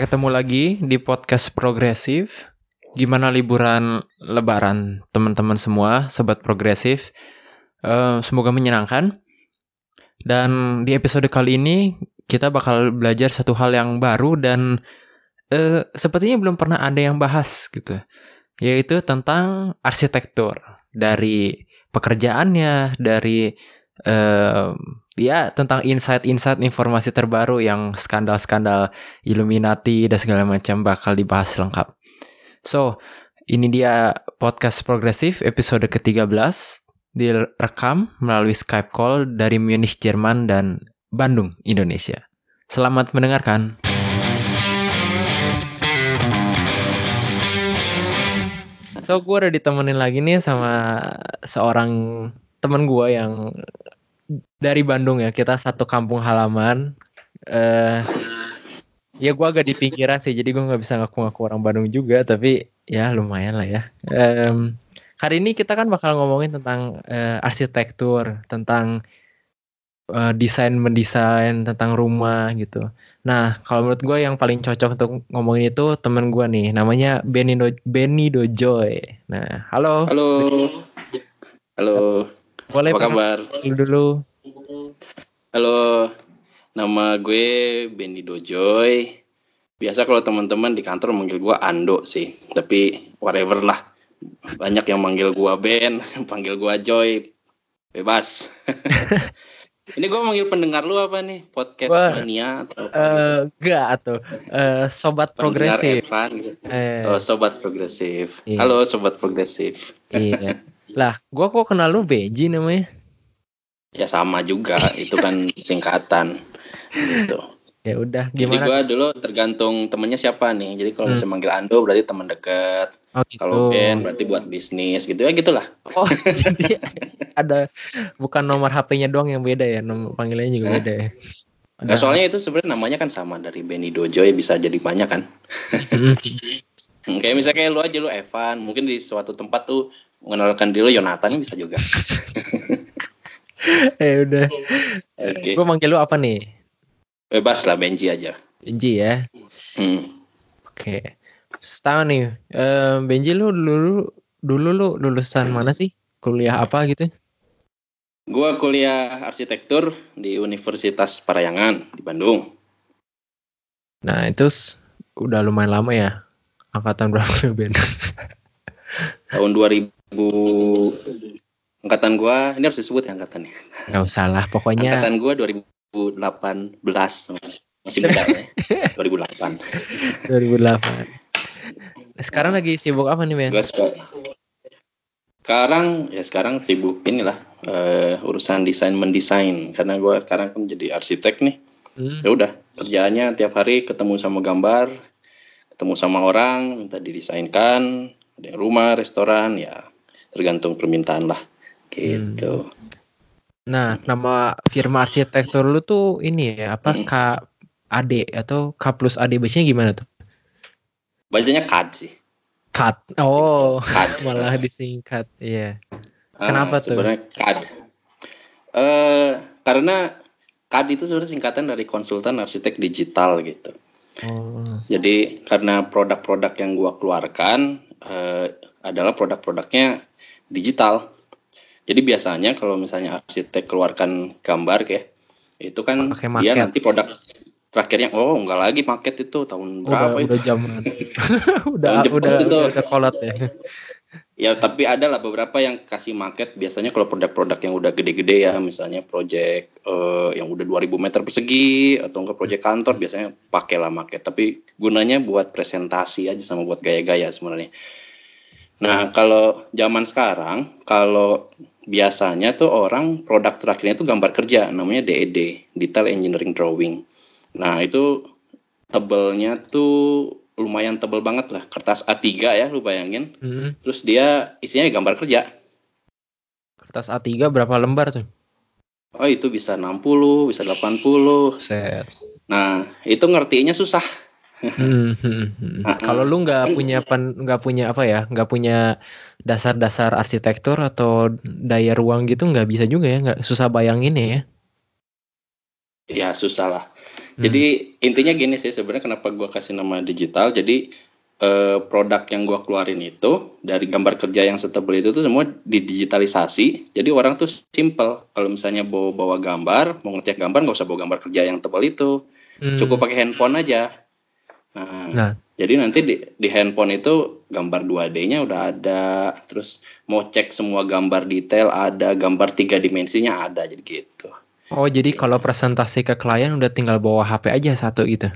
Ketemu lagi di podcast progresif. Gimana liburan lebaran teman-teman semua, sobat progresif? Eh, semoga menyenangkan. Dan di episode kali ini kita bakal belajar satu hal yang baru dan eh, sepertinya belum pernah ada yang bahas gitu. Yaitu tentang arsitektur dari pekerjaannya, dari eh, ya tentang insight-insight informasi terbaru yang skandal-skandal Illuminati dan segala macam bakal dibahas lengkap. So, ini dia podcast progresif episode ke-13 direkam melalui Skype call dari Munich, Jerman dan Bandung, Indonesia. Selamat mendengarkan. So, gue udah ditemenin lagi nih sama seorang temen gue yang dari Bandung ya. Kita satu kampung halaman. eh ya gue agak di pinggiran sih, jadi gue nggak bisa ngaku-ngaku orang Bandung juga. Tapi ya lumayan lah ya. Em, Kali ini kita kan bakal ngomongin tentang eh, arsitektur, tentang eh, desain mendesain, tentang rumah gitu. Nah, kalau menurut gue yang paling cocok untuk ngomongin itu temen gue nih, namanya Benny Do Benny Dojoy. Nah, halo, Halo. Halo. Boleh Apa kabar? perkenalan dulu? Halo. Nama gue Benny Dojoy. Biasa kalau teman-teman di kantor manggil gue Ando sih. Tapi whatever lah. Banyak yang manggil gue Ben, panggil gue Joy. Bebas. Ini gue manggil pendengar lu apa nih? Podcast Wah. mania atau apa Eh, enggak atau eh, sobat? Pendengar progresif. Evan gitu. Eh, Oh, sobat progresif. Iya. Halo sobat progresif. iya. Lah, gua kok kenal lu Beji namanya? Ya sama juga, itu kan singkatan gitu. Ya udah, Jadi gimana? gue dulu tergantung temennya siapa nih. Jadi kalau Hmm. misalnya manggil Ando berarti teman dekat. Oh gitu. Kalau Ben berarti buat bisnis gitu ya gitulah. Oh, jadi ada bukan nomor HP-nya doang yang beda ya, nomor panggilannya juga beda ya. Nah, soalnya itu sebenarnya namanya kan sama dari Benny Dojo ya bisa jadi banyak kan. Mm, Hmm, Kayak misalnya kayak lu aja lu Evan, mungkin di suatu tempat tuh mengenalkan diri Yonatan bisa juga. ya udah. Oke. Gua manggil lu apa nih? Bebas lah Benji aja. Benji ya. Hmm. Oke. Tahu nih, eh, Benji lu dulu dulu lu lulusan mana sih? Kuliah apa gitu? Gua kuliah arsitektur di Universitas Parayangan di Bandung. Nah, itu udah lumayan lama ya. Angkatan berapa Ben? Tahun 2000 angkatan gua ini harus disebut ya angkatannya. Gak usah lah, pokoknya Angkatan gua 2018 masih muda ya. 2008. 2008. Sekarang lagi sibuk apa nih Ben? Sekarang ya sekarang sibuk inilah eh, urusan desain mendesain karena gua sekarang kan jadi arsitek nih. Hmm. Ya udah kerjaannya tiap hari ketemu sama gambar, ketemu sama orang minta didesainkan, ada yang rumah, restoran ya tergantung permintaan lah gitu. Nah, nama firma arsitektur lu tuh ini ya, apa Hmm. KAD atau K plus AD biasanya gimana tuh? Bacanya CAD sih. CAD. Oh, CAD. malah disingkat. Iya. Ah, Kenapa tuh? Sebenarnya CAD. Eh karena CAD itu sebenarnya singkatan dari konsultan arsitek digital gitu. Oh. Jadi karena produk-produk yang gua keluarkan eh, adalah produk-produknya digital. Jadi biasanya kalau misalnya arsitek keluarkan gambar kayak itu kan dia market. nanti produk terakhirnya oh enggak lagi market itu tahun berapa Udah, itu? udah zaman. udah, Tahun Jepang udah, itu. udah, udah kolot ya. Ya tapi ada lah beberapa yang kasih market biasanya kalau produk-produk yang udah gede-gede ya misalnya project eh, yang udah 2000 meter persegi atau enggak project kantor biasanya pakailah market tapi gunanya buat presentasi aja sama buat gaya-gaya sebenarnya. Nah kalau zaman sekarang kalau biasanya tuh orang produk terakhirnya itu gambar kerja namanya DED Detail Engineering Drawing. Nah itu tebelnya tuh lumayan tebel banget lah kertas A3 ya lu bayangin Hmm. Terus dia isinya gambar kerja. Kertas A3 berapa lembar tuh? Oh itu bisa 60, bisa 80. Set. Nah itu ngertiinnya susah. Hmm, hmm, hmm. Kalau lu nggak punya pen, nggak punya apa ya, nggak punya dasar-dasar arsitektur atau daya ruang gitu nggak bisa juga ya, nggak susah bayangin ya. ya susah lah. Jadi intinya gini sih sebenarnya kenapa gua kasih nama digital. Jadi eh, produk yang gua keluarin itu dari gambar kerja yang setebal itu tuh semua didigitalisasi. Jadi orang tuh simple. Kalau misalnya bawa bawa gambar, mau ngecek gambar nggak usah bawa gambar kerja yang tebal itu. Hmm. Cukup pakai handphone aja. Nah, Nah. jadi nanti di, di handphone itu gambar 2D-nya udah ada. Terus mau cek semua gambar detail ada, gambar tiga dimensinya ada jadi gitu. Oh, jadi kalau presentasi ke klien udah tinggal bawa HP aja satu gitu.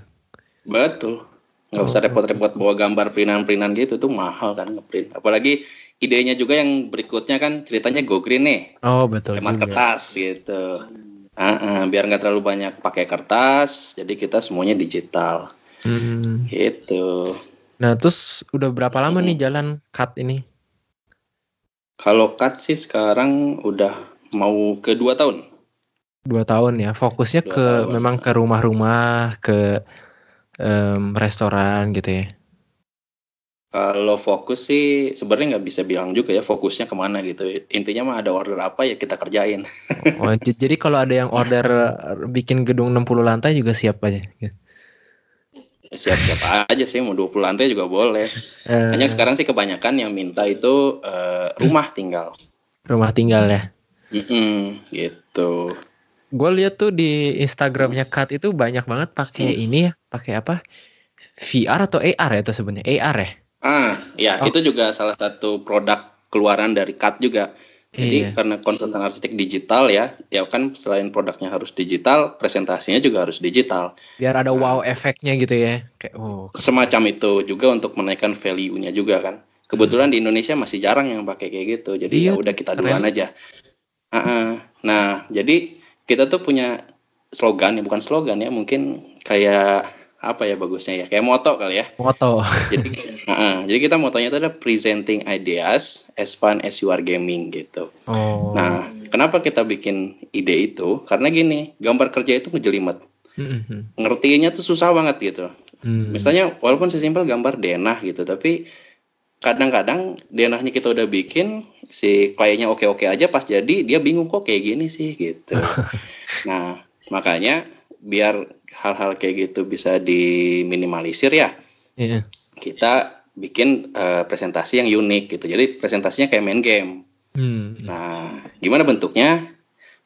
Betul. Nggak usah Oh. repot-repot bawa gambar printan-printan gitu tuh mahal kan ngeprint. Apalagi idenya juga yang berikutnya kan ceritanya go green nih, Oh, betul hemat kertas gitu. Ah, ah, biar nggak terlalu banyak pakai kertas, jadi kita semuanya digital Hmm. gitu. Nah, terus udah berapa lama nih jalan cut ini? Kalau cut sih sekarang udah mau ke dua tahun. Dua tahun ya. Fokusnya Dua ke tahun, memang ke rumah-rumah, ke em, restoran gitu ya. Kalau fokus sih sebenarnya nggak bisa bilang juga ya fokusnya ke mana gitu. Intinya mah ada order apa ya kita kerjain. Oh, jadi kalau ada yang order bikin gedung 60 lantai juga siap aja. gitu. Siap-siap aja sih mau 20 lantai juga boleh. Eh, Hanya sekarang sih kebanyakan yang minta itu eh, rumah tinggal. rumah tinggal ya. Mm-mm, gitu. Gue lihat tuh di Instagramnya Cut itu banyak banget pakai Hmm. ini ya, pakai apa? VR atau AR ya itu sebenarnya AR ya. Ah, ya Oh. itu juga salah satu produk keluaran dari CAT juga. Jadi Iya. karena konsultan arsitek digital ya, ya kan selain produknya harus digital, presentasinya juga harus digital. Biar ada Nah. wow efeknya gitu ya. Kayak oh. Semacam itu juga untuk menaikkan value-nya juga kan. Kebetulan di Indonesia masih jarang yang pakai kayak gitu. Jadi Iya, ya udah kita keren. duluan aja. Ah, ah. Nah, jadi kita tuh punya slogan ya, bukan slogan ya, mungkin kayak apa ya bagusnya ya, kayak moto kali ya. Moto. Jadi, ah. jadi kita motonya itu adalah presenting ideas as fun as you are gaming gitu. Oh. Nah, kenapa kita bikin ide itu? Karena gini, gambar kerja itu ngejelimet. Mhm. Ngertiinnya tuh susah banget gitu. Hmm. Misalnya walaupun sesimpel gambar denah gitu, tapi kadang-kadang denahnya kita udah bikin si kliennya oke-oke aja pas jadi dia bingung kok kayak gini sih gitu. nah, makanya biar hal-hal kayak gitu bisa diminimalisir ya, Iya. kita bikin eh, presentasi yang unik gitu. Jadi presentasinya kayak main game. Hmm. Nah, gimana bentuknya?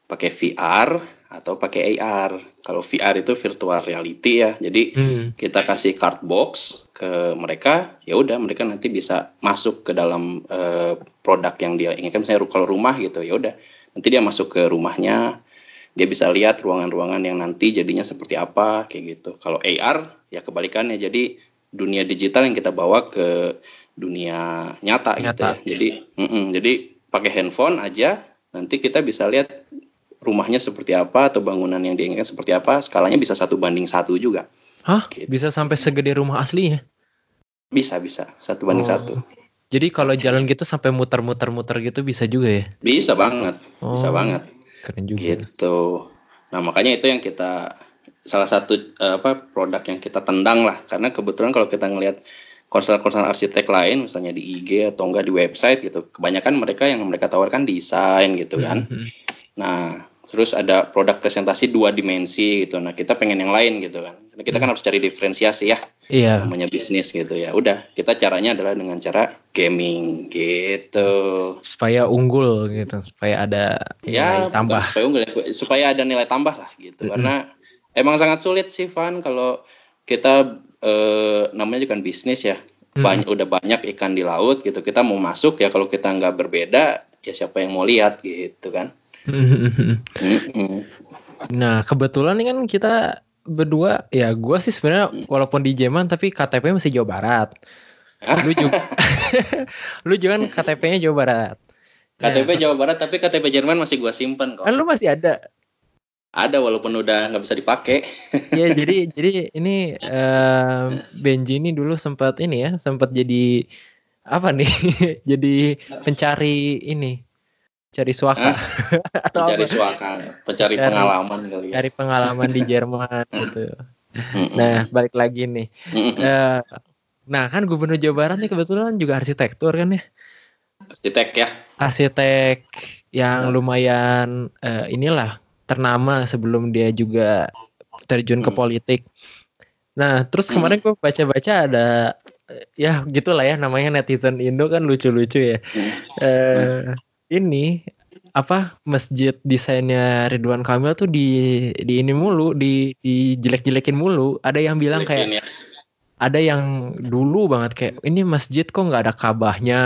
Pakai VR atau pakai AR. Kalau VR itu virtual reality ya. Jadi Hmm. kita kasih card box ke mereka, ya udah mereka nanti bisa masuk ke dalam eh, produk yang dia inginkan. Misalnya kalau rumah gitu, ya udah nanti dia masuk ke rumahnya, dia bisa lihat ruangan-ruangan yang nanti jadinya seperti apa kayak gitu. Kalau AR ya kebalikannya, jadi dunia digital yang kita bawa ke dunia nyata, gitu Nyata. ya. Jadi, mm-mm, jadi pakai handphone aja, nanti kita bisa lihat rumahnya seperti apa atau bangunan yang diinginkan seperti apa. Skalanya bisa satu banding satu juga. Hah? Gitu. Bisa sampai segede rumah aslinya? Bisa bisa satu banding Oh. satu. Jadi kalau jalan gitu sampai muter-muter-muter gitu bisa juga ya? Bisa banget, bisa Oh, banget. Keren juga. Gitu. Nah makanya itu yang kita salah satu eh, apa produk yang kita tendang lah karena kebetulan kalau kita ngelihat konsultan-konsultan arsitek lain misalnya di IG atau enggak di website gitu kebanyakan mereka yang mereka tawarkan desain gitu kan Mhm. nah terus ada produk presentasi dua dimensi gitu nah kita pengen yang lain gitu kan Karena kita kan harus cari diferensiasi ya Iya. namanya bisnis gitu ya udah kita caranya adalah dengan cara gaming gitu Supaya unggul gitu, supaya ada ya nilai tambah. supaya unggul ya, supaya ada nilai tambah lah gitu Mm-mm. karena emang sangat sulit sih Van kalau kita eh, namanya juga kan bisnis ya Mm. banyak udah banyak ikan di laut gitu kita mau masuk ya kalau kita nggak berbeda ya siapa yang mau lihat gitu kan. Nah, kebetulan nih kan kita berdua ya gue sih sebenarnya walaupun di Jerman tapi KTP masih Jawa Barat. Lu juga Lu juga kan KTP-nya Jawa Barat. KTP Jawa Barat tapi KTP Jerman masih gua simpen kok Kan lu masih ada. ada walaupun udah nggak bisa dipakai Ya jadi jadi ini eh, Benji ini dulu sempat ini ya, sempat jadi apa nih? jadi pencari ini. Cari suaka atau pencari apa? suaka pencari Pencari- pengalaman kali ya Cari pengalaman di Jerman gitu. Nah, balik lagi nih. Eh, nah, kan Gubernur Jawa Barat nih kebetulan juga arsitektur kan ya. arsitek ya Arsitek yang lumayan eh, inilah ternama sebelum dia juga terjun ke Hmm. politik. Nah, terus Hmm. kemarin gue baca-baca ada eh, ya gitulah ya namanya netizen Indo kan lucu-lucu ya. Hmm. Ini apa masjid desainnya Ridwan Kamil tuh di di ini mulu di dijelek-jelekin mulu. Ada yang bilang kayak ya. ada yang dulu banget kayak ini masjid kok nggak ada kabahnya.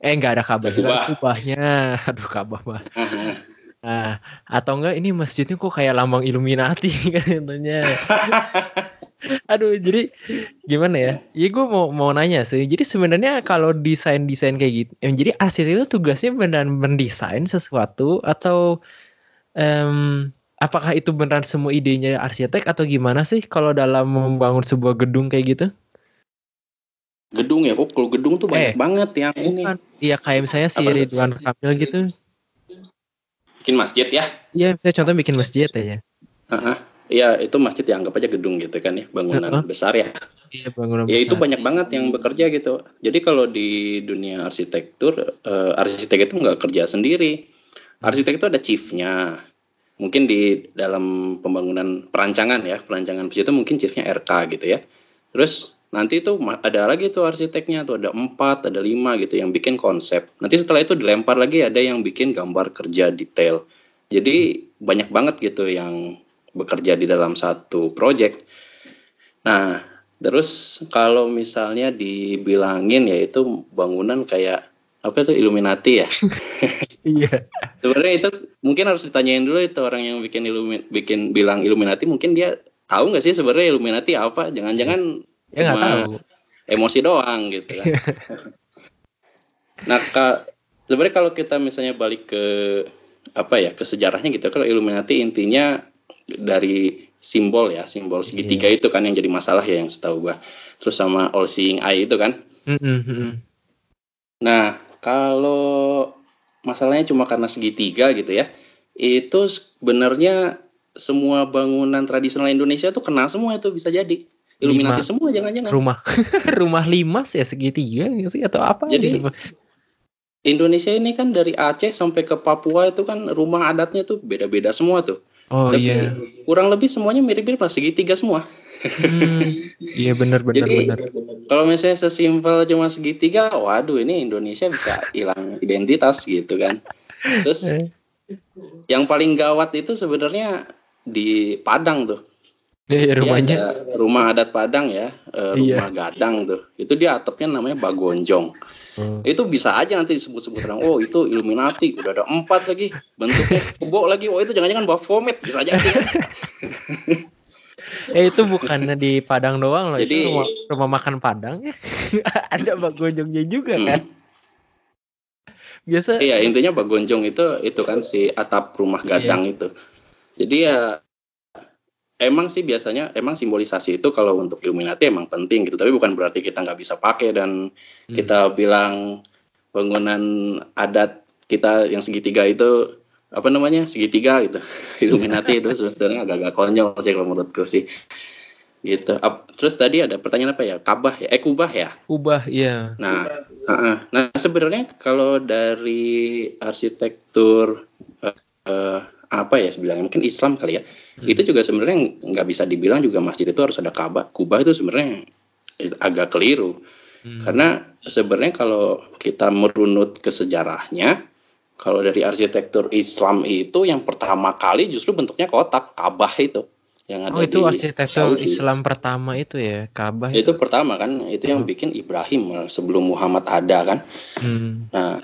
Eh nggak ada ada Kubah. kubahnya. Aduh kabah mah. Heeh. Nah, atau enggak ini masjidnya kok kayak lambang Illuminati katanya. Aduh, jadi gimana ya? Ya gue mau mau nanya sih. Jadi sebenarnya kalau desain-desain kayak gitu, em, jadi arsitek itu tugasnya beneran mendesain sesuatu atau em, apakah itu beneran semua idenya arsitek atau gimana sih kalau dalam membangun sebuah gedung kayak gitu? Gedung ya, kok kalau gedung tuh banyak Eh, banget yang ini. Iya kayak misalnya si? Ridwan Kamil gitu. Bikin masjid ya. Iya, misalnya contoh bikin masjid aja. Heeh. Iya, itu masjid ya anggap aja gedung gitu kan ya, bangunan besar ya. Iya, bangunan Ya itu besar. banyak banget yang bekerja gitu. Jadi kalau di dunia arsitektur, eh, arsitek itu nggak kerja sendiri. Arsitek itu ada chiefnya. Mungkin di dalam pembangunan perancangan ya, perancangan masjid itu mungkin chiefnya RK gitu ya. Terus nanti itu ada lagi tuh arsiteknya tuh ada empat, ada lima gitu yang bikin konsep. Nanti setelah itu dilempar lagi ada yang bikin gambar kerja detail. Jadi banyak banget gitu yang bekerja di dalam satu project. Nah, terus kalau misalnya dibilangin yaitu bangunan kayak apa itu Illuminati ya. Iya. Sebenarnya itu mungkin harus ditanyain dulu itu orang yang bikin Illumi, bikin bilang Illuminati mungkin dia tahu nggak sih sebenarnya Illuminati apa? Jangan-jangan Ya cuma tahu. emosi doang gitu kan. nah, ka- sebenarnya kalau kita misalnya balik ke apa ya ke sejarahnya gitu kalau Illuminati intinya dari simbol ya simbol segitiga itu kan yang jadi masalah ya yang setahu gua terus sama all seeing eye itu kan mm-mm. nah kalau masalahnya cuma karena segitiga gitu ya itu sebenarnya semua bangunan tradisional Indonesia tuh kena semua itu bisa jadi Illuminati Lima. semua jangan-jangan rumah rumah limas ya segitiga sih atau apa Jadi, gitu. Indonesia ini kan dari Aceh sampai ke Papua itu kan rumah adatnya tuh beda-beda semua tuh. Oh Tapi iya Kurang lebih semuanya mirip-mirip mas segitiga semua. Hmm, iya benar benar Jadi benar kalau misalnya sesimpel cuma segitiga, waduh ini Indonesia bisa hilang identitas gitu kan. Terus Eh. yang paling gawat itu sebenarnya di Padang tuh. Iya, Dia rumahnya ada rumah adat Padang ya, eh, Iya. rumah gadang tuh. Itu dia atapnya namanya Bagonjong. Oh. Itu bisa aja nanti disebut-sebut orang, oh itu Illuminati, udah ada empat lagi, bentuknya kebo lagi, oh itu jangan-jangan Baphomet, bisa aja. eh itu bukannya di Padang doang loh Jadi- itu rumah, rumah makan Padang ya ada bagojongnya juga Hmm. kan biasa Iya intinya Bagonjong itu itu kan si atap rumah gadang itu. Jadi ya emang sih biasanya emang simbolisasi itu kalau untuk Illuminati emang penting gitu. Tapi bukan berarti kita nggak bisa pakai dan Hmm. kita bilang bangunan adat kita yang segitiga itu apa namanya segitiga gitu. Illuminati itu sebenarnya agak-agak konyol sih kalau menurutku sih. Gitu. Ap- Terus tadi ada pertanyaan apa ya? Kabah ya? Eh kubah ya? ubah iya Nah, heeh. nah sebenarnya kalau dari arsitektur eh, eh, apa ya sebenarnya mungkin Islam kali ya, Hmm. itu juga sebenarnya nggak bisa dibilang juga masjid itu harus ada Ka'bah. Kubah itu sebenarnya agak keliru Hmm. karena sebenarnya kalau kita merunut ke sejarahnya, kalau dari arsitektur Islam itu yang pertama kali justru bentuknya kotak Ka'bah itu yang ada oh itu arsitektur Saudi. Islam pertama itu ya Ka'bah Itu pertama kan, itu yang bikin Ibrahim sebelum Muhammad ada kan. Hmm. Nah,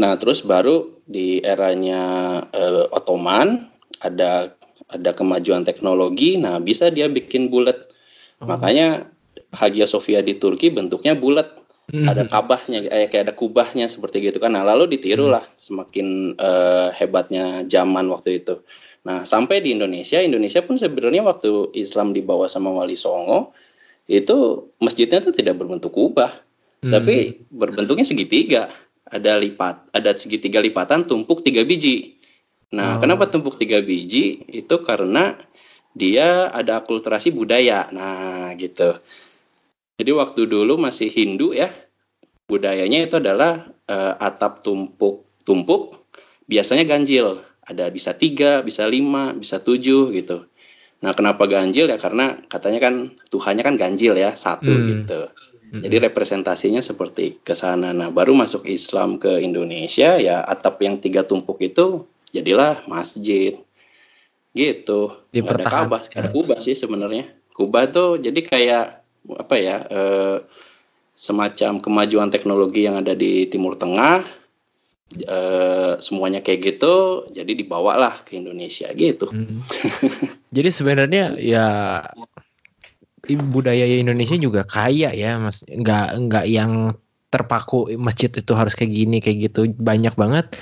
nah terus baru di eranya eh, Ottoman ada ada kemajuan teknologi. Nah bisa dia bikin bulat. Oh. Makanya Hagia Sophia di Turki bentuknya bulat. Hmm. Ada kabahnya, eh, kayak ada kubahnya seperti gitu kan. Nah lalu ditirulah semakin eh, hebatnya zaman waktu itu. Nah sampai di Indonesia, Indonesia pun sebenarnya waktu Islam dibawa sama Wali Songo itu masjidnya tuh tidak berbentuk kubah Hmm. tapi berbentuknya segitiga ada lipat ada segitiga lipatan tumpuk tiga biji nah Oh. kenapa tumpuk tiga biji itu karena dia ada akulturasi budaya nah gitu jadi waktu dulu masih Hindu ya budayanya itu adalah eh, atap tumpuk tumpuk biasanya ganjil ada bisa tiga bisa lima bisa tujuh gitu Nah, kenapa ganjil ya? Karena katanya kan Tuhannya kan ganjil ya, satu Hmm. gitu. Jadi representasinya seperti ke sana. Nah, baru masuk Islam ke Indonesia ya atap yang tiga tumpuk itu jadilah masjid. Gitu. Nggak ada. Ka'bah, ada Kubah sih sebenarnya. Kubah tuh jadi kayak apa ya? eh, semacam kemajuan teknologi yang ada di Timur Tengah. eh, semuanya kayak gitu, jadi dibawalah ke Indonesia gitu. Hmm. Jadi sebenarnya ya i- budaya Indonesia juga kaya ya, mas. Nggak nggak yang terpaku masjid itu harus kayak gini kayak gitu. Banyak banget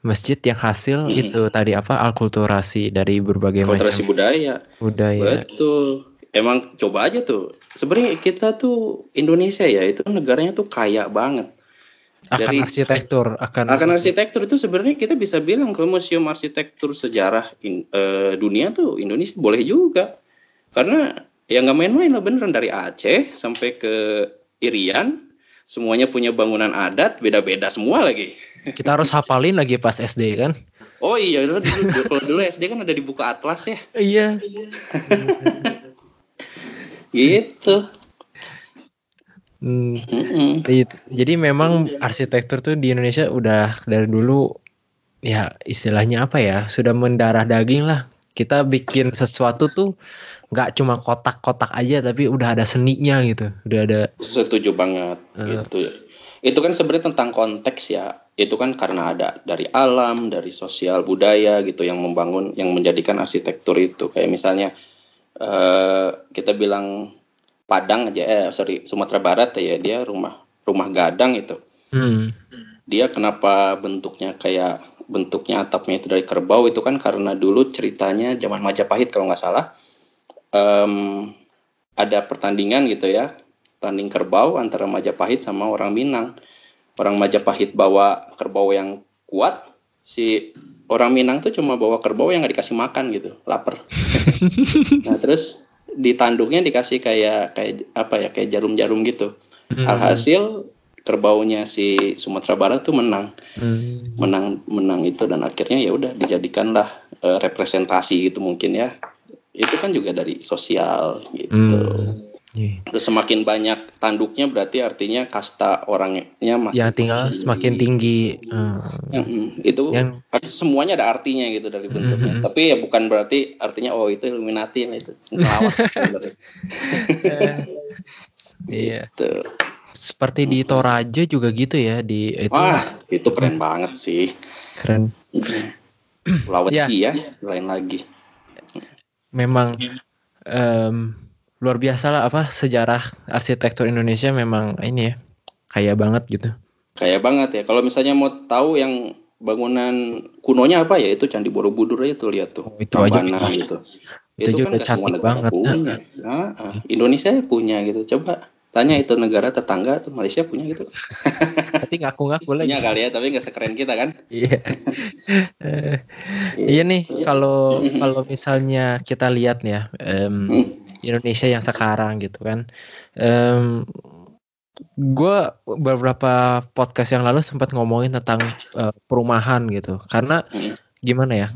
masjid yang hasil Hmm. itu tadi apa alkulturasi dari berbagai Kulturasi macam budaya. budaya. Betul. Emang coba aja tuh. Sebenarnya kita tuh Indonesia ya itu negaranya tuh kaya banget. Akan Dari- arsitektur, akan Akan arsitektur itu sebenarnya kita bisa bilang kalau museum arsitektur sejarah in- eh, dunia tuh Indonesia boleh juga. Karena ya nggak main-main lah beneran dari Aceh sampai ke Irian semuanya punya bangunan adat beda-beda semua lagi. kita harus hafalin lagi pas SD kan? Oh iya dulu, dulu kalau dulu SD kan ada di buku atlas ya. Iya. Gitu. Hmm, Jadi memang arsitektur tuh di Indonesia udah dari dulu ya istilahnya apa ya sudah mendarah daging lah. Kita bikin sesuatu tuh nggak cuma kotak-kotak aja tapi udah ada seninya gitu. Udah ada Setuju banget Eh. gitu. Itu kan sebenarnya tentang konteks ya. Itu kan karena ada dari alam, dari sosial budaya gitu yang membangun yang menjadikan arsitektur itu. Kayak misalnya eh kita bilang Padang aja eh sorry Sumatera Barat ya dia rumah rumah gadang itu. hmm, Dia kenapa bentuknya kayak bentuknya atapnya itu dari kerbau itu kan karena dulu ceritanya zaman Majapahit kalau nggak salah em, ada pertandingan gitu ya tanding kerbau antara Majapahit sama orang Minang. Orang Majapahit bawa kerbau yang kuat, si orang Minang tuh cuma bawa kerbau yang nggak dikasih makan gitu, lapar. nah terus di tanduknya dikasih kayak kayak apa ya kayak jarum-jarum gitu. hmm, Alhasil kerbaunya si Sumatera Barat tuh menang, hmm. menang menang itu dan akhirnya ya udah dijadikanlah eh, representasi gitu mungkin ya. Itu kan juga dari sosial gitu. Hmm. Iya. Terus semakin banyak tanduknya berarti artinya kasta orangnya masih Yang tinggal semakin tinggi. Hmm. Mm-mm. itu Yang semuanya ada artinya gitu dari bentuknya. Mhm. Tapi ya bukan berarti artinya oh itu Illuminati yang itu sebenarnya. iya. Gitu. Seperti di Toraja juga gitu ya di itu Wah, itu keren banget sih. keren. Sulawesi ya, lain lagi. memang em, luar biasa lah apa sejarah arsitektur Indonesia memang ini ya kaya banget gitu. Kayak banget ya. Kalau misalnya mau tahu yang bangunan kunonya apa ya itu Candi Borobudur aja tuh lihat tuh. Oh, itu aja bisa. gitu. Itu juga semua cantik banget. Punya. Nah, ah, Indonesia punya gitu. Coba tanya itu negara tetangga tuh Malaysia punya gitu. Tapi ngaku-ngaku lagi. Punya kali ya, tapi nggak sekeren kita kan. Iya. Iya nih kalau kalau misalnya kita lihat nih ya Hmm. Indonesia yang sekarang gitu kan. Em gue beberapa podcast yang lalu sempat ngomongin tentang eh, perumahan gitu. Karena Hmm. gimana ya?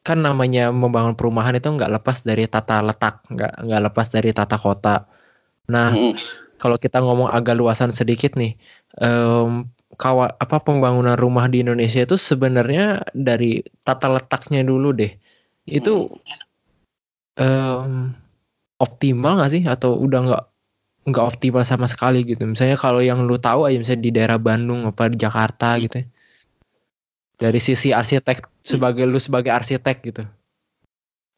Kan namanya membangun perumahan itu nggak lepas dari tata letak, nggak nggak lepas dari tata kota. Nah, Mm-mm. Kalau kita ngomong agak luasan sedikit nih, em, kawa apa pembangunan rumah di Indonesia itu sebenarnya dari tata letaknya dulu deh. Itu em, optimal nggak sih atau udah nggak nggak optimal sama sekali gitu. Misalnya kalau yang lu tahu aja misalnya di daerah Bandung apa di Jakarta gitu ya. Dari sisi arsitek sebagai lu sebagai arsitek gitu.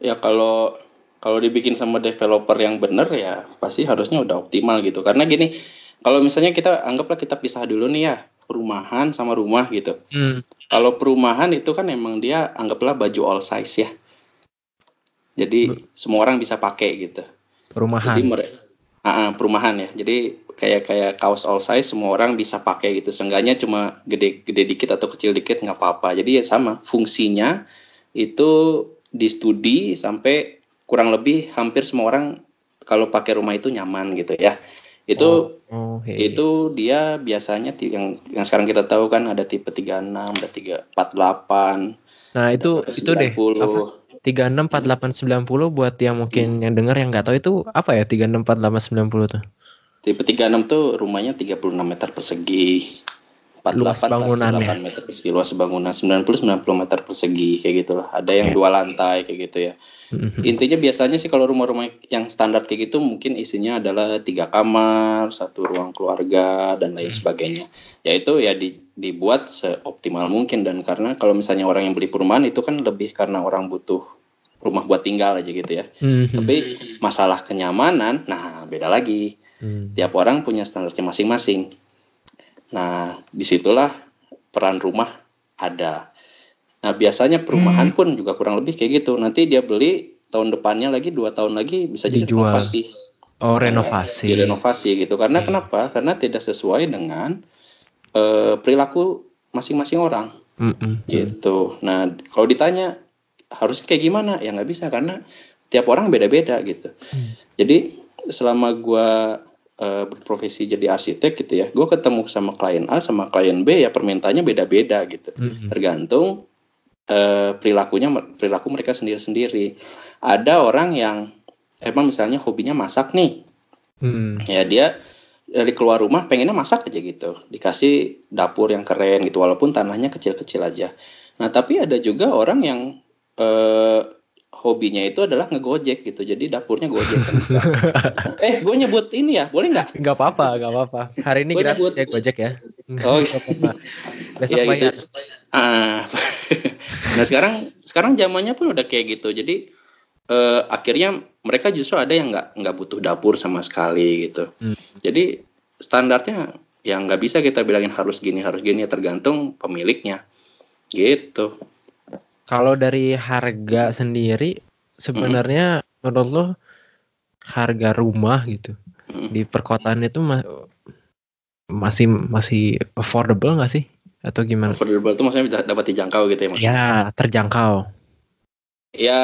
Ya kalau kalau dibikin sama developer yang bener ya pasti harusnya udah optimal gitu. Karena gini, kalau misalnya kita anggaplah kita pisah dulu nih ya perumahan sama rumah gitu. Hmm. Kalau perumahan itu kan emang dia anggaplah baju all size ya. Jadi semua orang bisa pakai gitu. Perumahan. Jadi mere- Ah, ah, perumahan ya. Jadi kayak kayak kaos all size semua orang bisa pakai gitu. Seenggaknya cuma gede-gede dikit atau kecil dikit nggak apa-apa. Jadi ya sama fungsinya itu di studi sampai kurang lebih hampir semua orang kalau pakai rumah itu nyaman gitu ya. Itu Oh, iya. itu dia biasanya yang yang sekarang kita tahu kan ada tipe 36, ada 348, Nah, itu itu deh. 90. Apa? 364890 buat yang mungkin yang dengar yang nggak tahu itu apa ya 364890 tuh? Tipe 36 tuh rumahnya 36 meter persegi. 48 Luas bangunannya. 48 meter persegi luas bangunan 90 90 meter persegi kayak gitulah. Ada yang Oke. dua lantai kayak gitu ya. Mhm. Intinya biasanya sih kalau rumah-rumah yang standar kayak gitu mungkin isinya adalah tiga kamar, satu ruang keluarga dan lain sebagainya. Yaitu ya di- dibuat seoptimal mungkin dan karena kalau misalnya orang yang beli perumahan itu kan lebih karena orang butuh rumah buat tinggal aja gitu ya. Mhm. Tapi masalah kenyamanan, nah beda lagi. Hmm. Tiap orang punya standarnya masing-masing. Nah di situlah peran rumah ada. Nah biasanya perumahan pun juga kurang lebih kayak gitu. Nanti dia beli tahun depannya lagi dua tahun lagi bisa jadi Dijual. renovasi, Oh renovasi. direnovasi gitu. Karena kenapa? Karena tidak sesuai dengan eh, perilaku masing-masing orang Mhm. gitu. Nah kalau ditanya harusnya kayak gimana? Ya nggak bisa karena tiap orang beda-beda gitu. Jadi selama gua eh, berprofesi jadi arsitek gitu ya, gue ketemu sama klien A sama klien B ya permintaannya beda-beda gitu Mhm. tergantung eh, perilakunya perilaku mereka sendiri-sendiri. Ada orang yang emang misalnya hobinya masak nih, Mhm. ya dia dari keluar rumah pengennya masak aja gitu, dikasih dapur yang keren gitu, walaupun tanahnya kecil-kecil aja. Nah tapi ada juga orang yang eh, hobinya itu adalah ngegojek gitu, jadi dapurnya gojek kan bisa. eh gue nyebut ini ya, boleh nggak? Nggak apa-apa, nggak apa-apa. Hari ini gratis nyebut- ya Gojek ya. Oh, apa-apa. Besok Iya, gitu. Ah, nah sekarang sekarang zamannya pun udah kayak gitu. Jadi eh, akhirnya mereka justru ada yang nggak nggak butuh dapur sama sekali gitu. Hmm. Jadi standarnya yang nggak bisa kita bilangin harus gini harus gini tergantung pemiliknya gitu. Kalau dari harga sendiri sebenarnya menurut lo harga rumah gitu Mm. di perkotaan itu ma- masih masih affordable nggak sih atau gimana? Affordable itu maksudnya dapat dijangkau gitu ya maksudnya. Ya terjangkau. Ya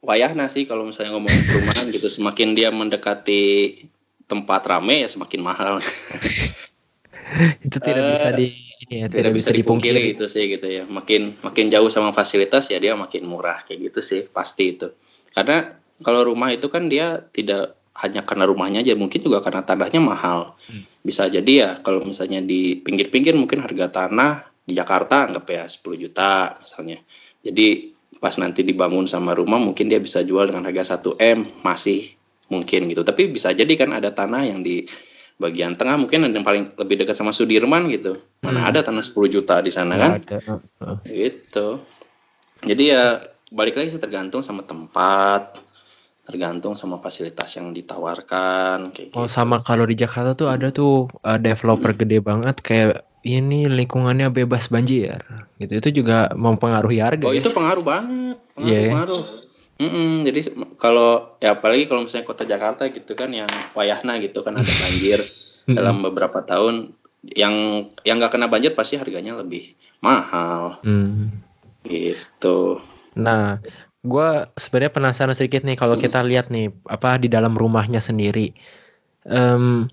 wayahna sih kalau misalnya ngomong perumahan gitu semakin dia mendekati tempat rame ya semakin mahal. Itu tidak Eh, bisa di ini ya, tidak, bisa dipungkiri. itu sih gitu ya. Makin makin jauh sama fasilitas ya dia makin murah kayak gitu sih pasti itu. Karena kalau rumah itu kan dia tidak hanya karena rumahnya aja mungkin juga karena tanahnya mahal. Hmm. bisa jadi ya kalau misalnya di pinggir-pinggir mungkin harga tanah di Jakarta anggap ya 10 juta misalnya. Jadi pas nanti dibangun sama rumah mungkin dia bisa jual dengan harga 1 m masih mungkin gitu. Tapi bisa jadi kan ada tanah yang di bagian tengah mungkin yang paling lebih dekat sama Sudirman gitu mana Hmm. ada tanah 10 juta di sana kan ada. Gitu jadi ya balik lagi sih tergantung sama tempat tergantung sama fasilitas yang ditawarkan kayak Oh gitu. sama kalau di Jakarta tuh ada tuh uh, developer gede banget kayak ini lingkungannya bebas banjir gitu itu juga mempengaruhi harga oh ya. itu pengaruh banget pengaruh Iya. pengaruh Mm-mm, jadi kalau ya apalagi kalau misalnya kota Jakarta gitu kan yang wayahna gitu kan ada banjir dalam beberapa tahun yang yang nggak kena banjir pasti harganya lebih mahal Hmm. gitu Nah, gue sebenarnya penasaran sedikit nih kalau kita lihat nih apa di dalam rumahnya sendiri. Em,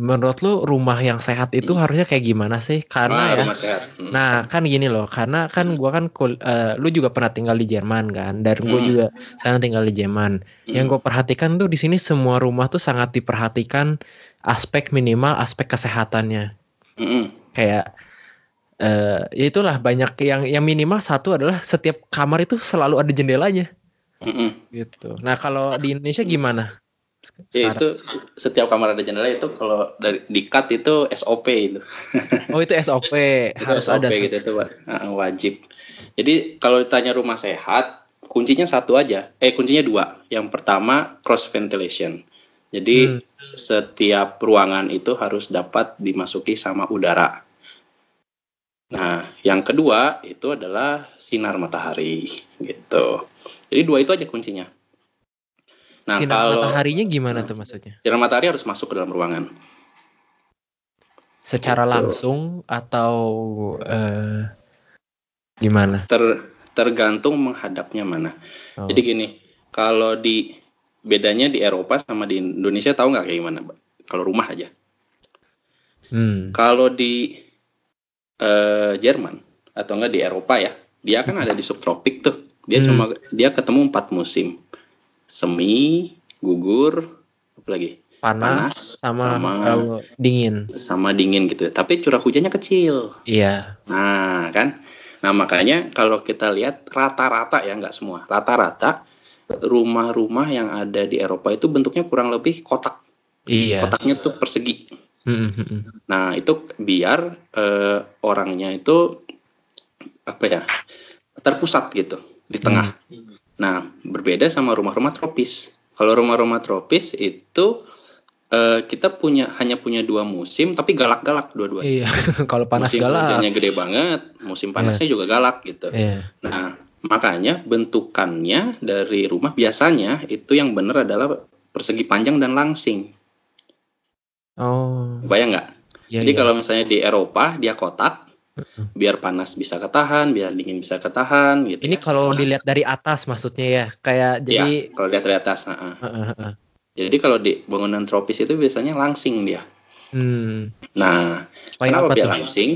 menurut lu rumah yang sehat itu harusnya kayak gimana sih? Karena Ah, ya, rumah sehat Hmm. nah kan gini loh, karena kan gua kan kul- eh, lu juga pernah tinggal di Jerman kan, dan gue Hmm. juga sekarang tinggal di Jerman. Yang Hmm. gue perhatikan tuh di sini semua rumah tuh sangat diperhatikan aspek minimal aspek kesehatannya. Mm-mm. Kayak eh ya itulah banyak yang yang minimal satu adalah setiap kamar itu selalu ada jendelanya Mm-mm. gitu. Nah kalau di Indonesia gimana? Ya itu setiap kamar ada jendela itu kalau dari di cut itu SOP itu. Oh itu SOP Itu harus SOP ada. gitu itu. Ah, wajib. Jadi kalau ditanya rumah sehat, kuncinya satu aja. Eh kuncinya dua. Yang pertama cross ventilation. Jadi Hmm. setiap ruangan itu harus dapat dimasuki sama udara. Nah, yang kedua itu adalah sinar matahari gitu. Jadi dua itu aja kuncinya. Nah, Sinar kalau mataharinya gimana tuh maksudnya? sinar matahari harus masuk ke dalam ruangan. Secara Gitu. langsung atau eh, gimana? Ter tergantung menghadapnya mana. Oh. Jadi gini, kalau di bedanya di Eropa sama di Indonesia tahu nggak kayak gimana? Kalau rumah aja. Hmm. Kalau di eh, Jerman atau enggak di Eropa ya, dia kan ada di subtropik tuh Dia Hmm. cuma dia ketemu empat musim. Semi, gugur, apa lagi? Panas, Panas, sama, sama- eh, dingin. Sama dingin gitu. Tapi curah hujannya kecil. Iya. Nah, kan? Nah, makanya kalau kita lihat rata-rata ya, nggak semua. Rata-rata rumah-rumah yang ada di Eropa itu bentuknya kurang lebih kotak. Iya. Kotaknya tuh persegi. Mm, mm, mm. Nah, itu biar eh, orangnya itu apa ya? terpusat gitu di tengah. Nah, berbeda sama rumah-rumah tropis. Kalau rumah-rumah tropis itu eh, kita punya hanya punya dua musim tapi galak-galak dua-duanya. Iya. Kalau panas musim galak. hujannya gede banget, musim panasnya juga galak gitu. Iya. Nah, makanya bentukannya dari rumah biasanya itu yang benar adalah persegi panjang dan langsing. Oh. Bayang nggak? Iya, Jadi iya. kalau misalnya di Eropa dia kotak, biar panas bisa ketahan, biar dingin bisa ketahan gitu. ini ya. kalau dilihat dari atas maksudnya ya, kayak Ya, jadi kalau lihat dari atas. nah, heeh. Jadi kalau di bangunan tropis itu biasanya langsing dia. Hmm. Nah, Supaya kenapa apa dia tuh? langsing?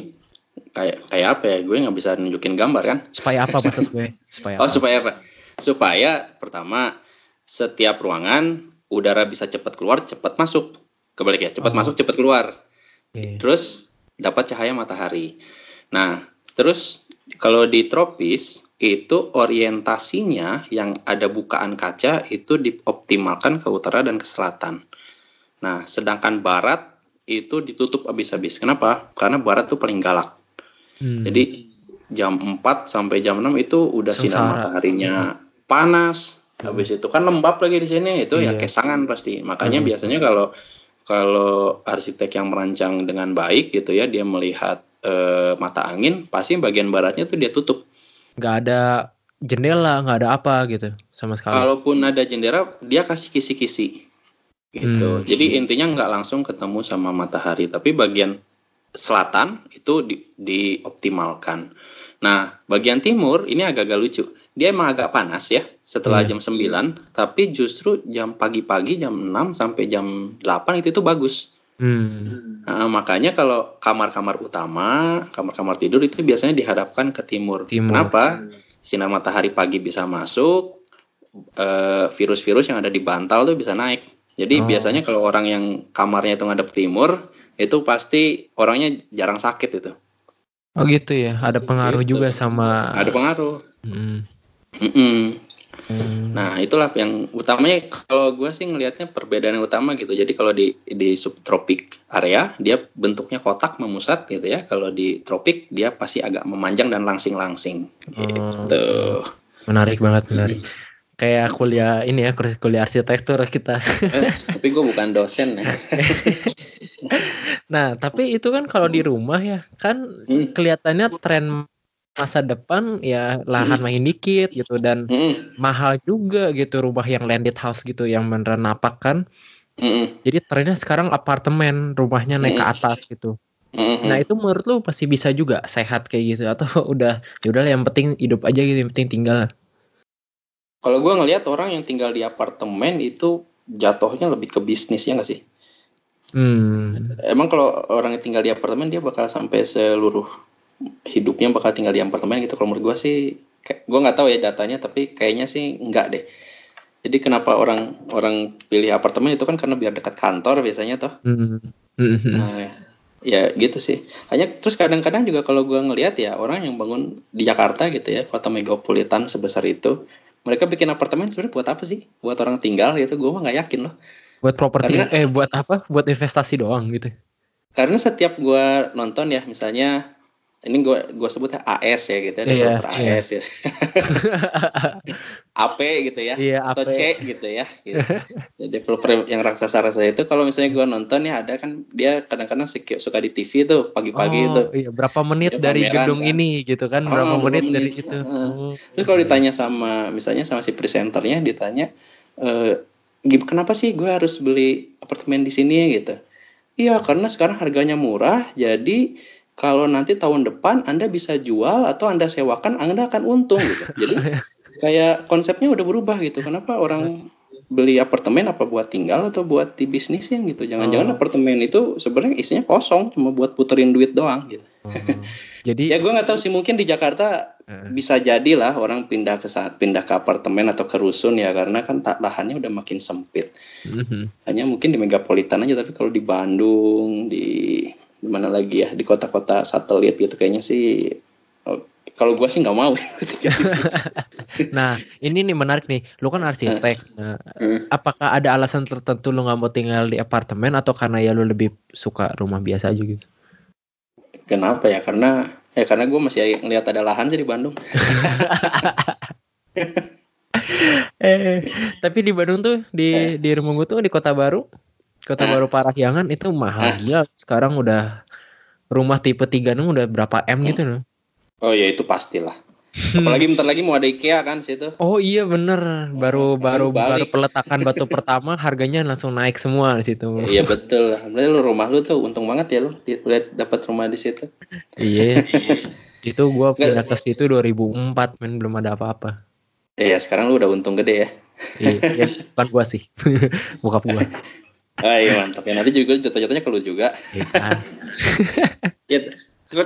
Kayak kayak apa ya? Gue nggak bisa nunjukin gambar kan? Supaya apa maksud gue? Supaya Oh apa? supaya apa? Supaya pertama setiap ruangan udara bisa cepat keluar, cepat masuk. Kebalik ya, cepat Oh. masuk, cepat keluar. Oke. Terus dapat cahaya matahari. Nah, terus kalau di tropis itu orientasinya yang ada bukaan kaca itu dioptimalkan ke utara dan ke selatan. Nah, sedangkan barat itu ditutup habis-habis. Kenapa? Karena barat tuh paling galak. Hmm. Jadi jam 4 sampai jam 6 itu udah sinar Sengsara. mataharinya panas. Habis itu kan lembab lagi di sini itu ya Iya. kesangan pasti. Makanya Hmm. biasanya kalau kalau arsitek yang merancang dengan baik gitu ya dia melihat eh, mata angin pasti bagian baratnya tuh dia tutup. nggak ada jendela, nggak ada apa gitu sama sekali. Kalaupun ada jendela dia kasih kisi-kisi gitu. Hmm. Jadi intinya nggak langsung ketemu sama matahari tapi bagian selatan itu di, dioptimalkan. Nah, bagian timur ini agak-agak lucu. Dia emang agak panas ya setelah Iya. jam 9, tapi justru jam pagi-pagi jam 6 sampai jam 8 itu tuh bagus. Hmm. Nah, makanya kalau kamar-kamar utama, kamar-kamar tidur itu biasanya dihadapkan ke timur. Timur. Kenapa? Sinar matahari pagi bisa masuk, eh, virus-virus yang ada di bantal tuh bisa naik. Jadi Oh. biasanya kalau orang yang kamarnya itu ngadep timur, itu pasti orangnya jarang sakit itu. Oh gitu ya, ada pengaruh Gitu. juga sama. Ada pengaruh. Hmm. Mm-mm. Hmm. Nah itulah yang utamanya kalau gue sih ngelihatnya perbedaan yang utama gitu. Jadi kalau di di subtropik area dia bentuknya kotak memusat gitu ya. Kalau di tropik dia pasti agak memanjang dan langsing-langsing. Gitu. Menarik banget, menarik. Kayak kuliah ini ya, kuliah arsitektur kita. Eh, tapi gue bukan dosen ya. Nah, tapi itu kan kalau di rumah ya, kan Hmm. kelihatannya tren masa depan ya lahan makin dikit gitu dan Mm-mm, mahal juga gitu rumah yang landed house gitu yang beneran napak kan. mm-mm, Jadi trennya sekarang apartemen, rumahnya naik ke atas gitu. Nah, itu menurut lu pasti bisa juga sehat kayak gitu atau udah ya udah yang penting hidup aja gitu, yang penting tinggal. Kalau gue ngelihat orang yang tinggal di apartemen itu jatuhnya lebih ke bisnis ya nggak sih? Hmm. Emang kalau orang yang tinggal di apartemen dia bakal sampai seluruh hidupnya bakal tinggal di apartemen gitu. Kalau menurut gue sih, gue nggak tahu ya datanya, tapi kayaknya sih enggak deh. Jadi kenapa orang orang pilih apartemen itu kan karena biar dekat kantor biasanya toh. Hmm. hmm. Nah, ya gitu sih. Hanya terus kadang-kadang juga kalau gue ngelihat ya orang yang bangun di Jakarta gitu ya kota megapolitan sebesar itu, mereka bikin apartemen sebenarnya buat apa sih? Buat orang tinggal gitu? Gue mah nggak yakin loh. Buat properti eh buat apa? Buat investasi doang gitu. Karena setiap gue nonton ya misalnya ini gue gua sebutnya AS ya gitu ya, Iya, developer iya. AS ya. AP gitu ya. Iya, Atau apa? C gitu ya. Gitu. Developer yang raksasa-raksasa itu kalau misalnya gue nonton ya ada kan dia kadang-kadang suka di TV tuh pagi-pagi itu. Oh, iya, berapa menit dari pameran, gedung kan? ini gitu kan? Oh, Berapa berapa menit menit. dari itu? Oh. Terus kalau ditanya sama misalnya sama si presenternya ditanya "Gim- kenapa sih gue harus beli apartemen di sini gitu? Iya karena sekarang harganya murah jadi kalau nanti tahun depan Anda bisa jual atau Anda sewakan Anda akan untung gitu. Jadi kayak konsepnya udah berubah gitu. Kenapa orang beli apartemen apa buat tinggal atau buat di bisnisin gitu? Oh. Jangan-jangan apartemen itu sebenarnya isinya kosong cuma buat puterin duit doang gitu. Oh. Jadi Ya gue nggak tahu sih mungkin di Jakarta uh. bisa jadilah orang pindah ke saat pindah ke apartemen atau ke rusun ya karena kan tak lahannya udah makin sempit. Uh-huh. Hanya mungkin di megapolitan aja tapi kalau di Bandung di mana lagi ya di kota-kota satelit gitu kayaknya sih oh, kalau gue sih nggak mau. nah ini nih menarik nih, lu kan arsitek. Nah, hmm. apakah ada alasan tertentu lu nggak mau tinggal di apartemen atau karena ya lu lebih suka rumah biasa aja gitu? Kenapa ya? Karena ya karena gue masih ngeliat ada lahan sih di Bandung. eh, tapi di Bandung tuh di eh. di rumah gue tuh di Kota Baru, Kota. Baru Parahyangan itu mahal eh. gila. Sekarang udah rumah tipe tiga nih udah berapa m gitu loh. Oh ya itu pastilah. Apalagi bentar lagi mau ada IKEA kan situ. Oh iya bener, baru baru baru peletakan batu pertama harganya langsung naik semua di situ. Iya betul. Berarti lu rumah lu tuh untung banget ya lu lihat dapat rumah di situ. iya. itu gua pindah ke situ 2004 men belum ada apa-apa. Iya, sekarang lu udah untung gede ya. iya, iya, bukan gua sih. Bokap gua. Ah, iya mantap ya nanti juga jatuh-jatuhnya ke lu juga. Iya. Kan? ya,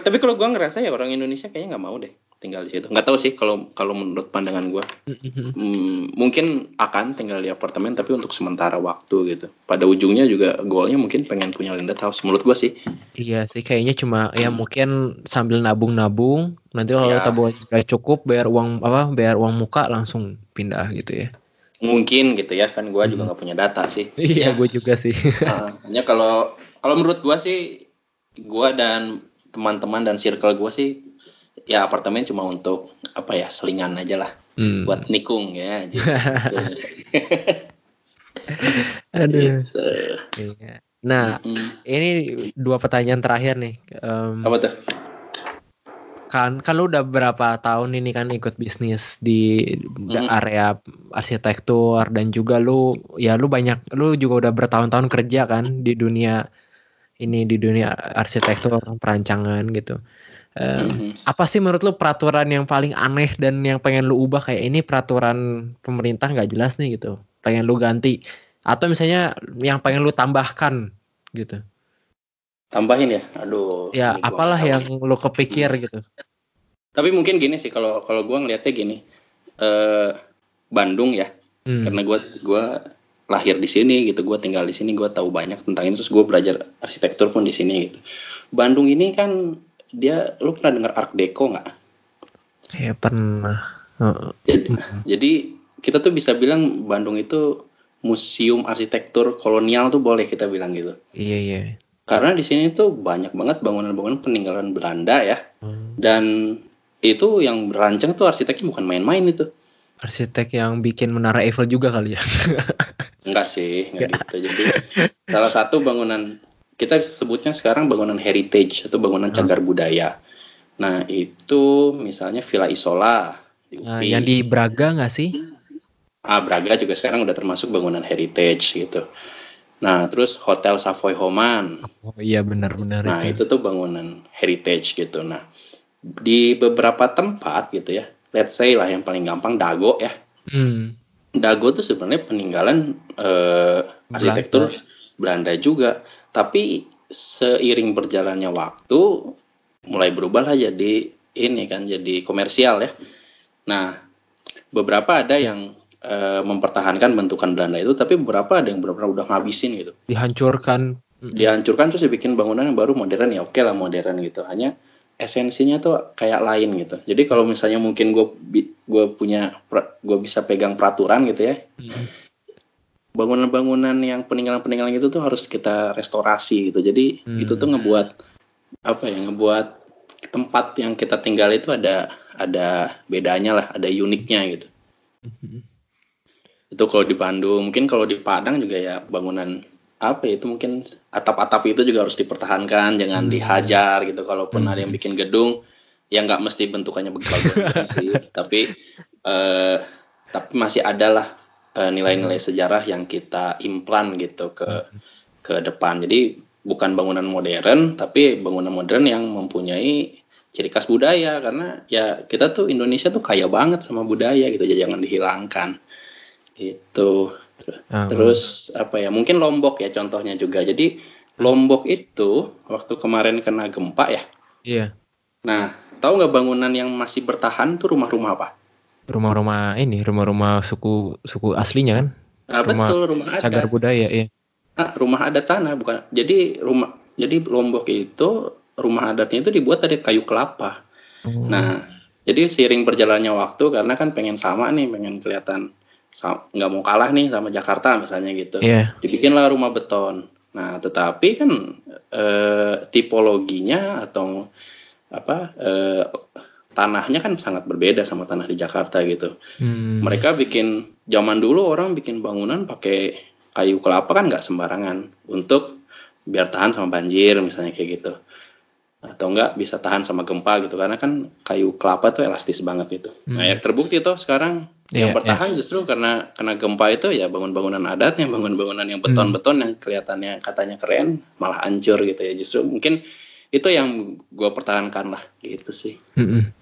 tapi kalau gua ngerasa ya orang Indonesia kayaknya nggak mau deh tinggal di situ. Nggak tahu sih kalau kalau menurut pandangan gua. Hmm, mungkin akan tinggal di apartemen tapi untuk sementara waktu gitu. Pada ujungnya juga goalnya mungkin pengen punya landed house menurut gua sih. Iya sih kayaknya cuma ya mungkin sambil nabung-nabung nanti kalau ya. tabungan cukup bayar uang apa bayar uang muka langsung pindah gitu ya mungkin gitu ya kan gue juga nggak punya data sih iya ya. gue juga sih nah, hanya kalau kalau menurut gue sih gue dan teman-teman dan circle gue sih ya apartemen cuma untuk apa ya selingan aja lah hmm. buat nikung ya gitu. aduh gitu. nah hmm. ini dua pertanyaan terakhir nih um, apa tuh kan kan lu udah berapa tahun ini kan ikut bisnis di hmm. area arsitektur dan juga lu ya lu banyak lu juga udah bertahun-tahun kerja kan di dunia ini di dunia arsitektur perancangan gitu. Um, mm-hmm. Apa sih menurut lu peraturan yang paling aneh dan yang pengen lu ubah kayak ini peraturan pemerintah nggak jelas nih gitu, pengen lu ganti atau misalnya yang pengen lu tambahkan gitu? Tambahin ya, aduh. Ya apalah yang lu kepikir gitu. Tapi mungkin gini sih kalau kalau gue ngelihatnya gini, uh, Bandung ya, hmm. karena gue gua lahir di sini gitu gue tinggal di sini gue tahu banyak tentang ini terus gue belajar arsitektur pun di sini gitu Bandung ini kan dia lu pernah dengar Art Deco nggak? Ya pernah. Jadi, jadi kita tuh bisa bilang Bandung itu museum arsitektur kolonial tuh boleh kita bilang gitu. Iya iya. Karena di sini tuh banyak banget bangunan-bangunan peninggalan Belanda ya. Hmm. Dan itu yang berancang tuh arsiteknya bukan main-main itu. Arsitek yang bikin menara Eiffel juga kali ya? Enggak sih, enggak gitu. Jadi salah satu bangunan kita sebutnya sekarang bangunan heritage atau bangunan cagar budaya. Nah itu misalnya Villa Isola. Di Nah, yang di Braga nggak sih? Ah Braga juga sekarang udah termasuk bangunan heritage gitu. Nah terus Hotel Savoy Homan. Oh iya benar-benar. Nah itu. itu tuh bangunan heritage gitu. Nah di beberapa tempat gitu ya let's say lah yang paling gampang Dago ya. Hmm. Dago tuh sebenarnya peninggalan uh, arsitektur Belanda. Belanda juga, tapi seiring berjalannya waktu mulai berubah lah jadi ini kan jadi komersial ya. Nah, beberapa ada yang uh, mempertahankan bentukan Belanda itu, tapi beberapa ada yang benar-benar udah ngabisin gitu. Dihancurkan. Dihancurkan terus dibikin bangunan yang baru modern ya oke okay lah modern gitu. Hanya esensinya tuh kayak lain gitu. Jadi kalau misalnya mungkin gue gue punya gue bisa pegang peraturan gitu ya. Bangunan-bangunan yang peninggalan-peninggalan itu tuh harus kita restorasi gitu. Jadi hmm. itu tuh ngebuat apa ya ngebuat tempat yang kita tinggal itu ada ada bedanya lah, ada uniknya gitu. Hmm. Itu kalau di Bandung, mungkin kalau di Padang juga ya bangunan apa ya itu mungkin atap-atap itu juga harus dipertahankan jangan hmm. dihajar gitu kalaupun hmm. ada yang bikin gedung ya nggak mesti bentukannya begitu sih tapi eh, tapi masih adalah eh, nilai-nilai sejarah yang kita implan gitu ke hmm. ke depan jadi bukan bangunan modern tapi bangunan modern yang mempunyai ciri khas budaya karena ya kita tuh Indonesia tuh kaya banget sama budaya gitu jangan dihilangkan itu Ah, Terus apa ya? Mungkin Lombok ya contohnya juga. Jadi Lombok itu waktu kemarin kena gempa ya. Iya. Nah, tahu nggak bangunan yang masih bertahan tuh rumah-rumah apa? Rumah-rumah ini, rumah-rumah suku suku aslinya kan? Nah, Rumah betul rumah adat. Cagar budaya ya. Ah, rumah adat sana bukan. Jadi rumah jadi Lombok itu rumah adatnya itu dibuat dari kayu kelapa. Oh. Nah, jadi seiring berjalannya waktu karena kan pengen sama nih, pengen kelihatan nggak mau kalah nih sama Jakarta misalnya gitu. Iya. Dibikinlah rumah beton. Nah, tetapi kan eh, tipologinya atau apa eh, tanahnya kan sangat berbeda sama tanah di Jakarta gitu. Hmm. Mereka bikin zaman dulu orang bikin bangunan pakai kayu kelapa kan nggak sembarangan untuk biar tahan sama banjir misalnya kayak gitu atau enggak bisa tahan sama gempa gitu karena kan kayu kelapa tuh elastis banget gitu. Nah, Hmm. yang terbukti tuh sekarang yang Iya, bertahan justru karena karena gempa itu ya bangun-bangunan adatnya, bangun-bangunan yang beton-beton yang kelihatannya katanya keren malah hancur gitu ya. Justru mungkin itu yang gue pertahankan lah gitu sih. Mm-mm.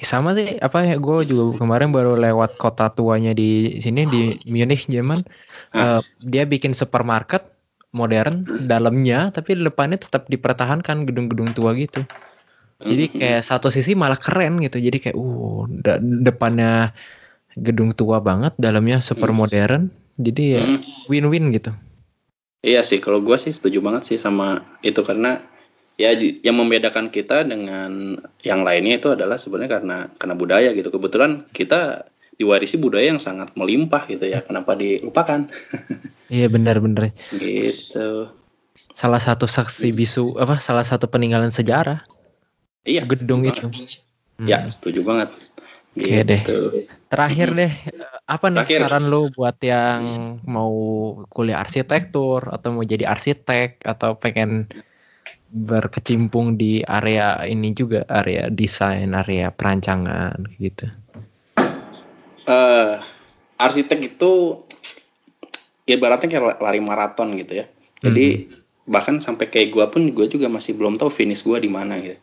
Sama sih apa ya gue juga kemarin baru lewat kota tuanya di sini di Munich Jerman. Eh, dia bikin supermarket modern dalamnya tapi depannya tetap dipertahankan gedung-gedung tua gitu. Jadi kayak satu sisi malah keren gitu. Jadi kayak uh depannya gedung tua banget dalamnya super Hmm. modern jadi ya Mm. win-win gitu Iya sih, kalau gue sih setuju banget sih sama itu karena ya yang membedakan kita dengan yang lainnya itu adalah sebenarnya karena karena budaya gitu. Kebetulan kita diwarisi budaya yang sangat melimpah gitu ya. Kenapa dilupakan? iya benar-benar Gitu. salah satu saksi bisu apa salah satu peninggalan sejarah Iya. gedung itu banget. Hmm. Ya, setuju banget. Oke deh. Gitu. Terakhir Mm-mm. deh, apa nih Terakhir. saran lu buat yang mau kuliah arsitektur atau mau jadi arsitek atau pengen berkecimpung di area ini juga, area desain, area perancangan gitu. eh arsitek itu ya ibaratnya kayak lari maraton gitu ya. Jadi bahkan sampai kayak gua pun gue juga masih belum tahu finish gua di mana gitu.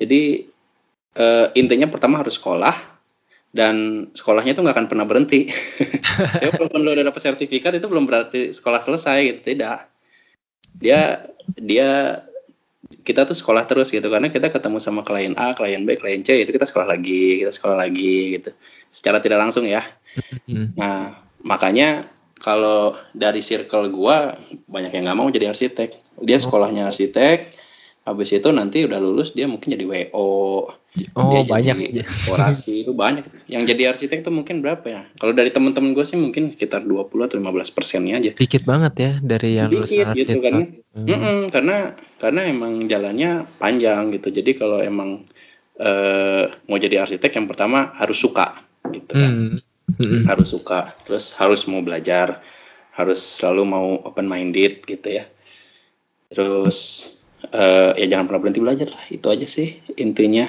Jadi eh, intinya pertama harus sekolah dan sekolahnya itu nggak akan pernah berhenti. ya walaupun lo udah dapet sertifikat itu belum berarti sekolah selesai gitu tidak. Dia dia kita tuh sekolah terus gitu karena kita ketemu sama klien A, klien B, klien C itu kita sekolah lagi, kita sekolah lagi gitu. Secara tidak langsung ya. Hmm. Nah, makanya kalau dari circle gua banyak yang nggak mau jadi arsitek. Dia sekolahnya arsitek, habis itu nanti udah lulus dia mungkin jadi WO. Oh dia banyak. jadi orasi itu banyak. Yang jadi arsitek tuh mungkin berapa ya? Kalau dari teman-teman gue sih mungkin sekitar 20 atau 15 persennya aja. Dikit banget ya dari yang Dikit gitu arsitek. kan. Hmm. Mm-mm, karena karena emang jalannya panjang gitu. Jadi kalau emang eh, mau jadi arsitek yang pertama harus suka gitu kan Hmm. Hmm. harus suka terus harus mau belajar harus selalu mau open minded gitu ya terus eh, ya jangan pernah berhenti belajar lah itu aja sih intinya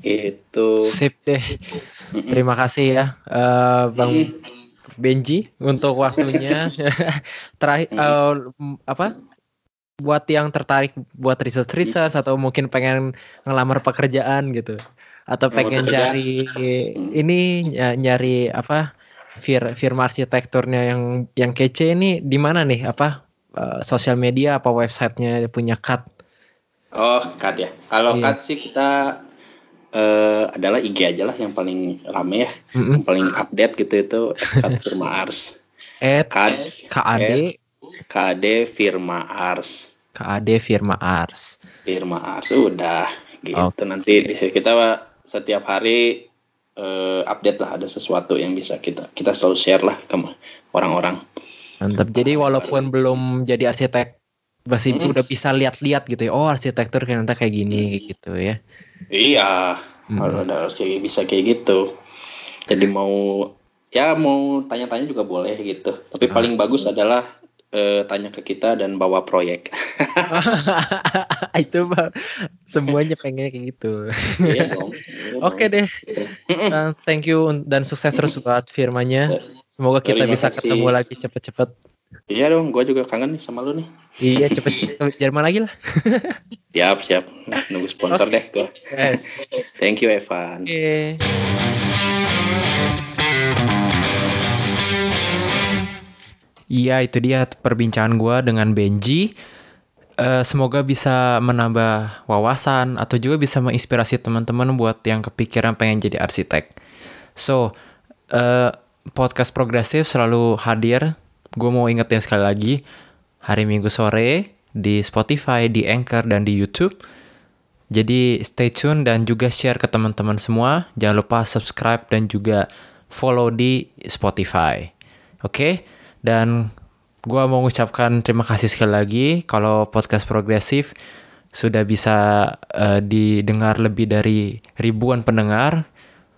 itu Sip deh. Mm-mm. Terima kasih ya, eh, Bang. Benji untuk waktunya. Terakhir m- apa? Buat yang tertarik buat research atau mungkin pengen ngelamar pekerjaan gitu, atau pengen cari ini ny- nyari apa? Fir, firma arsitekturnya yang yang kece ini di mana nih? Apa eh, sosial media apa websitenya punya cut? oh kad ya kalau Iya. kad sih kita eh, adalah IG aja lah yang paling rame ya Mm-mm. yang paling update gitu itu kad firma ars At kad KAD KAD firma ars KAD firma Ars. firma ars udah gitu nanti di kita setiap hari eh, update lah ada sesuatu yang bisa kita kita selalu share lah ke orang-orang Mantap. Jadi walaupun belum jadi arsitek masih Mm. udah bisa lihat-lihat gitu ya. Oh, arsitektur ternyata kayak gini gitu ya. Iya Hmm. harus kayak bisa kayak gitu jadi mau ya mau tanya-tanya juga boleh gitu tapi Ah. paling bagus adalah eh, tanya ke kita dan bawa proyek Itu mah semuanya pengennya kayak gitu. iya dong Iya Oke dong. deh. Uh, thank you dan sukses terus buat firmanya. Semoga kita Terima bisa kasih. ketemu lagi cepet-cepet. Iya dong gue juga kangen nih sama lu nih Iya, cepet-cepet ke Jerman lagi lah. siap siap Nah, nunggu sponsor deh gue Yes. thank you Evan Oke. Iya itu dia perbincangan gue dengan Benji. uh, semoga bisa menambah wawasan atau juga bisa menginspirasi teman-teman buat yang kepikiran pengen jadi arsitek. So, uh, podcast progresif selalu hadir. Gue mau ingetin sekali lagi, hari Minggu sore di Spotify, di Anchor, dan di YouTube. Jadi stay tune dan juga share ke teman-teman semua. Jangan lupa subscribe dan juga follow di Spotify. Oke? Okay? Dan gue mau mengucapkan terima kasih sekali lagi kalau podcast progresif sudah bisa uh, didengar lebih dari ribuan pendengar.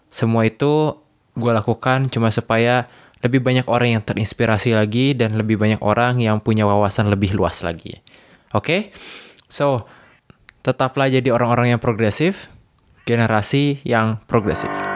Semua itu gue lakukan cuma supaya lebih banyak orang yang terinspirasi lagi dan lebih banyak orang yang punya wawasan lebih luas lagi. Oke? Okay? So, tetaplah jadi orang-orang yang progresif, generasi yang progresif.